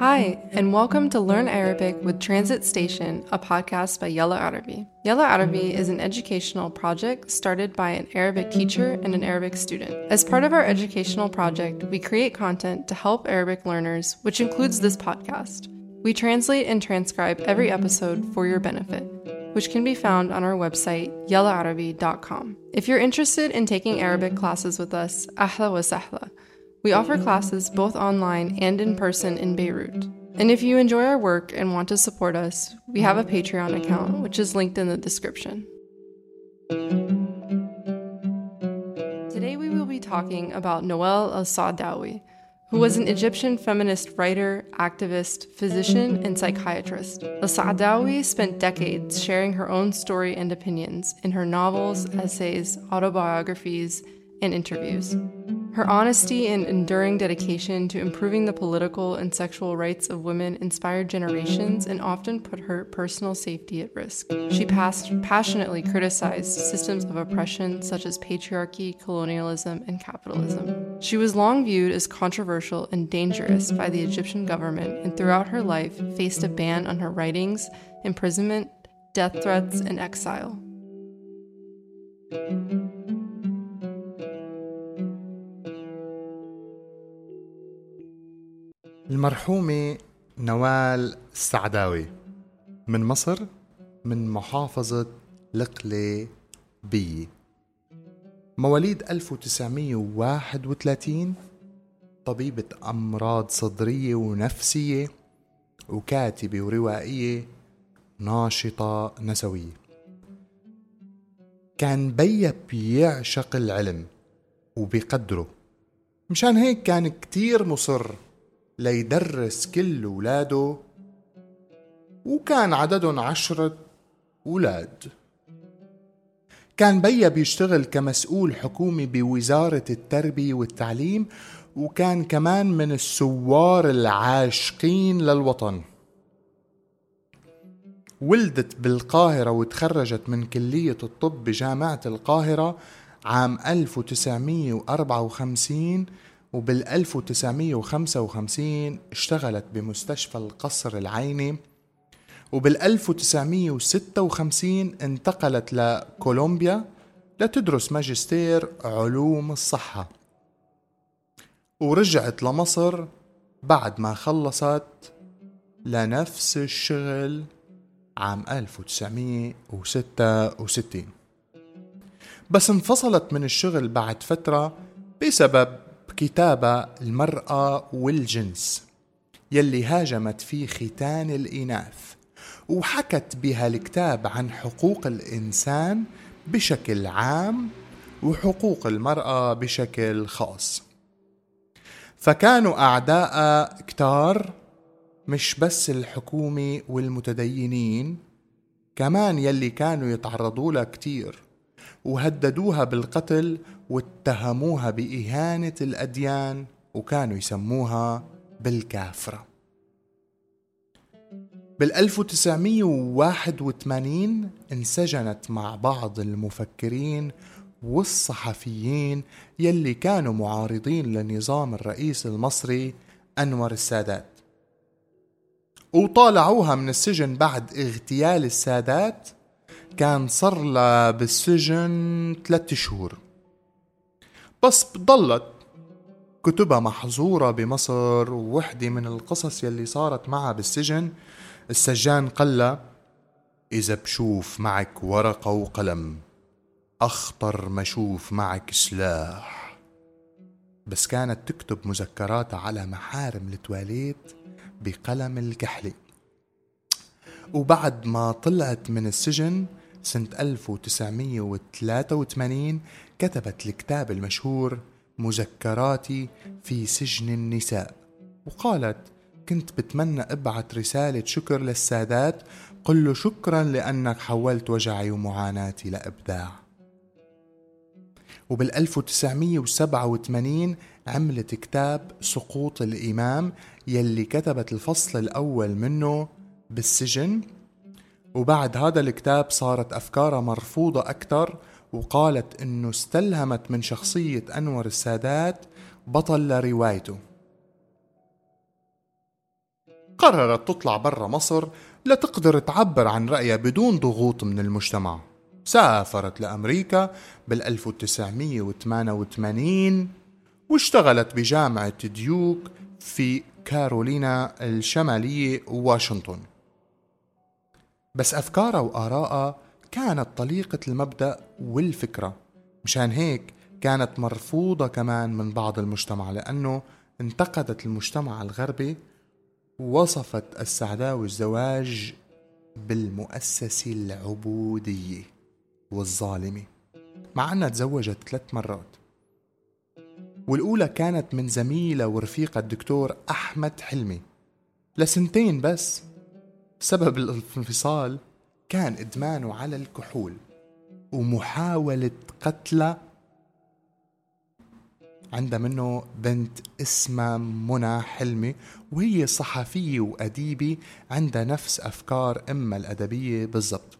Hi, and welcome to Learn Arabic with Transit Station, a podcast by Yella Arabi. Yella Arabi is an educational project started by an Arabic teacher and an Arabic student. As part of our educational project, we create content to help Arabic learners, which includes this podcast. We translate and transcribe every episode for your benefit, which can be found on our website, yellaarabi.com. If you're interested in taking Arabic classes with us, ahla wa sahla. We offer classes both online and in person in Beirut. And if you enjoy our work and want to support us, we have a Patreon account, which is linked in the description. Today we will be talking about Noel al Saadawi, who was an Egyptian feminist writer, activist, physician, and psychiatrist. Al Saadawi spent decades sharing her own story and opinions in her novels, essays, autobiographies, and interviews. Her honesty and enduring dedication to improving the political and sexual rights of women inspired generations and often put her personal safety at risk. She past- passionately criticized systems of oppression such as patriarchy, colonialism, and capitalism. She was long viewed as controversial and dangerous by the Egyptian government and throughout her life faced a ban on her writings, imprisonment, death threats, and exile. المرحومة نوال السعداوي من مصر من محافظة لقلة بي مواليد 1931 طبيبة أمراض صدرية ونفسية وكاتبة وروائية ناشطة نسوية. كان بيا بيعشق العلم وبيقدره. مشان هيك كان كتير مصر ليدرس كل ولاده. وكان عددهم عشرة ولاد. كان بيا بيشتغل كمسؤول حكومي بوزارة التربية والتعليم وكان كمان من السوار العاشقين للوطن. ولدت بالقاهرة وتخرجت من كلية الطب بجامعة القاهرة عام 1954 وبال 1955 اشتغلت بمستشفى القصر العيني وبال 1956 انتقلت لكولومبيا لتدرس ماجستير علوم الصحة. ورجعت لمصر بعد ما خلصت لنفس الشغل عام 1966 بس انفصلت من الشغل بعد فترة بسبب كتابة المرأة والجنس يلي هاجمت فيه ختان الإناث وحكت بها الكتاب عن حقوق الإنسان بشكل عام وحقوق المرأة بشكل خاص. فكانوا أعداء كتار مش بس الحكومة والمتدينين كمان يلي كانوا يتعرضوا لها كتير. وهددوها بالقتل واتهموها بإهانة الأديان وكانوا يسموها بالكافرة. بال 1981 انسجنت مع بعض المفكرين والصحفيين يلي كانوا معارضين لنظام الرئيس المصري أنور السادات. وطالعوها من السجن بعد اغتيال السادات كان صار لها بالسجن ثلاثة شهور. بس ضلت كتبها محظورة بمصر ووحدة من القصص يلي صارت معها بالسجن. السجان قال إذا بشوف معك ورقة وقلم أخطر ما شوف معك سلاح. بس كانت تكتب مذكراتها على محارم التواليت بقلم الكحلي. وبعد ما طلعت من السجن سنة 1983 كتبت الكتاب المشهور مذكراتي في سجن النساء وقالت كنت بتمنى ابعت رسالة شكر للسادات قل له شكرا لأنك حولت وجعي ومعاناتي لإبداع. وبال 1987 عملت كتاب سقوط الإمام يلي كتبت الفصل الأول منه بالسجن. وبعد هذا الكتاب صارت أفكارها مرفوضة أكثر وقالت أنه استلهمت من شخصية أنور السادات بطل لروايته قررت تطلع برا مصر لتقدر تعبر عن رأيها بدون ضغوط من المجتمع. سافرت لأمريكا بال 1988 واشتغلت بجامعة ديوك في كارولينا الشمالية واشنطن. بس أفكارها وآرائها كانت طليقة المبدأ والفكرة. مشان هيك كانت مرفوضة كمان من بعض المجتمع لأنه انتقدت المجتمع الغربي وصفت السعداوي الزواج بالمؤسسة العبودية والظالمة مع أنها تزوجت ثلاث مرات. والأولى كانت من زميلة ورفيقة الدكتور أحمد حلمي. لسنتين بس سبب الانفصال كان إدمانه على الكحول ومحاولة قتله عندها منه بنت اسمها منى حلمي وهي صحفية وأديبة عندها نفس أفكار أمها الأدبية بالضبط.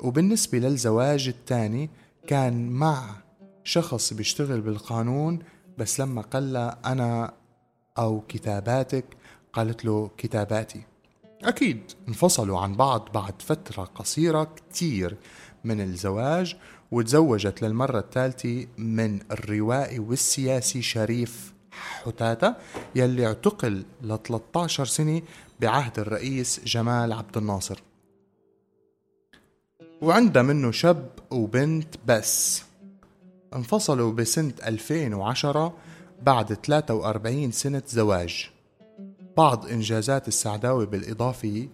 وبالنسبة للزواج الثاني كان مع شخص بيشتغل بالقانون بس لما قال أنا أو كتاباتك قالت له كتاباتي. أكيد انفصلوا عن بعض بعد فترة قصيرة كتير من الزواج وتزوجت للمرة الثالثة من الروائي والسياسي شريف حتاتة يلي اعتقل ل 13 سنة بعهد الرئيس جمال عبد الناصر. وعندها منه شاب وبنت بس. انفصلوا بسنة 2010 بعد 43 سنة زواج. بعض إنجازات السعداوي بالإضافة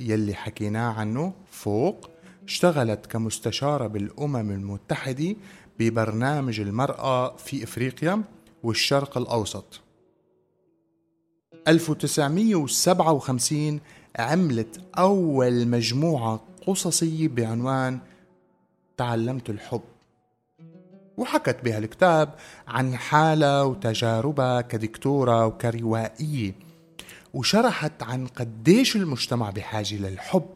يلي حكيناه عنه فوق اشتغلت كمستشارة بالأمم المتحدة ببرنامج المرأة في إفريقيا والشرق الأوسط. 1957 عملت أول مجموعة قصصية بعنوان تعلمت الحب. وحكت بها الكتاب عن حالها وتجاربها كدكتورة وكروائية وشرحت عن قديش المجتمع بحاجة للحب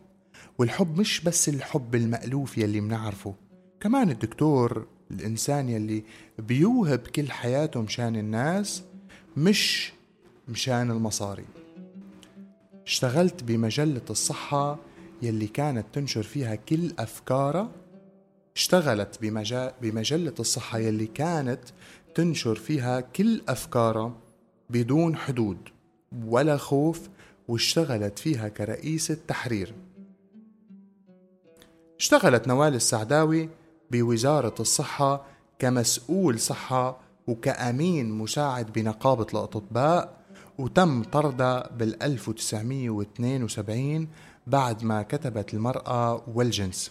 والحب مش بس الحب المألوف يلي منعرفه كمان الدكتور الإنسان يلي بيوهب كل حياته مشان الناس مش مشان المصاري. اشتغلت بمجلة الصحة يلي كانت تنشر فيها كل أفكارها اشتغلت بمجلة الصحة يلي كانت تنشر فيها كل أفكارها بدون حدود ولا خوف واشتغلت فيها كرئيسة تحرير اشتغلت نوال السعداوي بوزارة الصحة كمسؤول صحة وكأمين مساعد بنقابة الأطباء وتم طردها بال 1972 بعد ما كتبت المرأة والجنس.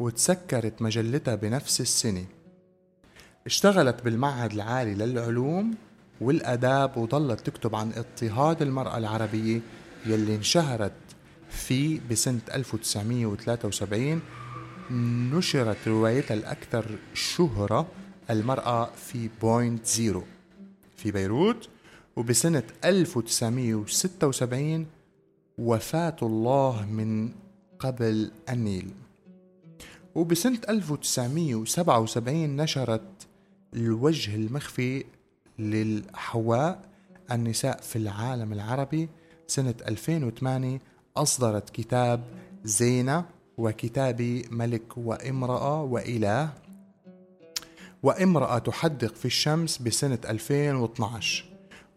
وتسكرت مجلتها بنفس السنة. اشتغلت بالمعهد العالي للعلوم والآداب وظلت تكتب عن اضطهاد المرأة العربية يلي انشهرت فيه بسنة 1973 نشرت روايتها الأكثر شهرة المرأة في point zero في بيروت. وبسنة 1976 وفاة الله من قبل النيل. وبسنة 1977 نشرت الوجه المخفي للحواء النساء في العالم العربي سنة 2008 أصدرت كتاب زينة وكتاب ملك وامرأة وإله وامرأة تحدق في الشمس بسنة 2012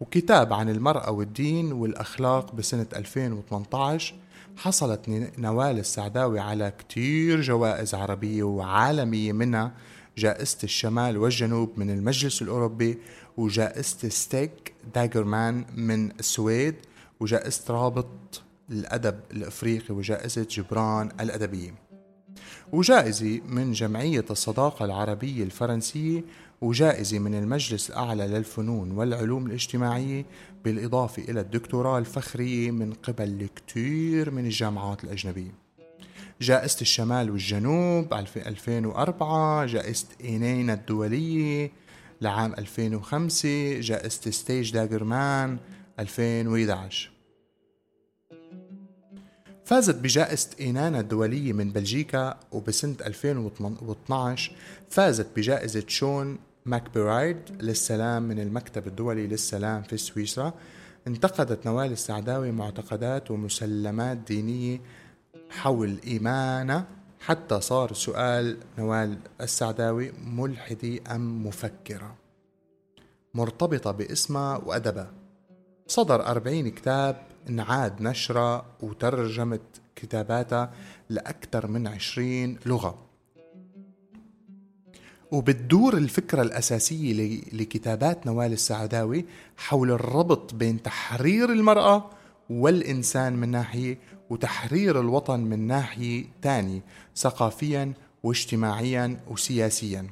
وكتاب عن المرأة والدين والأخلاق بسنة 2018 حصلت نوال السعداوي على كتير جوائز عربية وعالمية منها جائزة الشمال والجنوب من المجلس الأوروبي وجائزة ستيك داجرمان من السويد وجائزة رابط الأدب الأفريقي وجائزة جبران الأدبية. وجائزة من جمعية الصداقة العربية الفرنسية وجائزة من المجلس الأعلى للفنون والعلوم الاجتماعية بالإضافة إلى الدكتوراه الفخرية من قبل كتير من الجامعات الأجنبية. جائزة الشمال والجنوب 2004 جائزة إينينا الدولية لعام 2005 جائزة ستيج داجرمان 2011 فازت بجائزة إينانا الدولية من بلجيكا وبسنة 2012 فازت بجائزة شون ماكبرايد للسلام من المكتب الدولي للسلام في سويسرا. انتقدت نوال السعداوي معتقدات ومسلمات دينية حول إيمانها حتى صار سؤال نوال السعداوي ملحدة أم مفكرة؟ مرتبطة باسمها وأدبها صدر أربعين كتاب انعاد نشرها وترجمت كتاباتها لأكثر من عشرين لغة. وبتدور الفكرة الأساسية لكتابات نوال السعداوي حول الربط بين تحرير المرأة والإنسان من ناحية وتحرير الوطن من ناحية تانية ثقافيا واجتماعيا وسياسيا.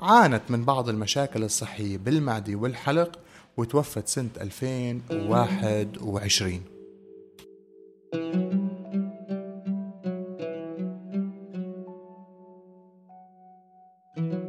عانت من بعض المشاكل الصحية بالمعدة والحلق وتوفت سنة 2021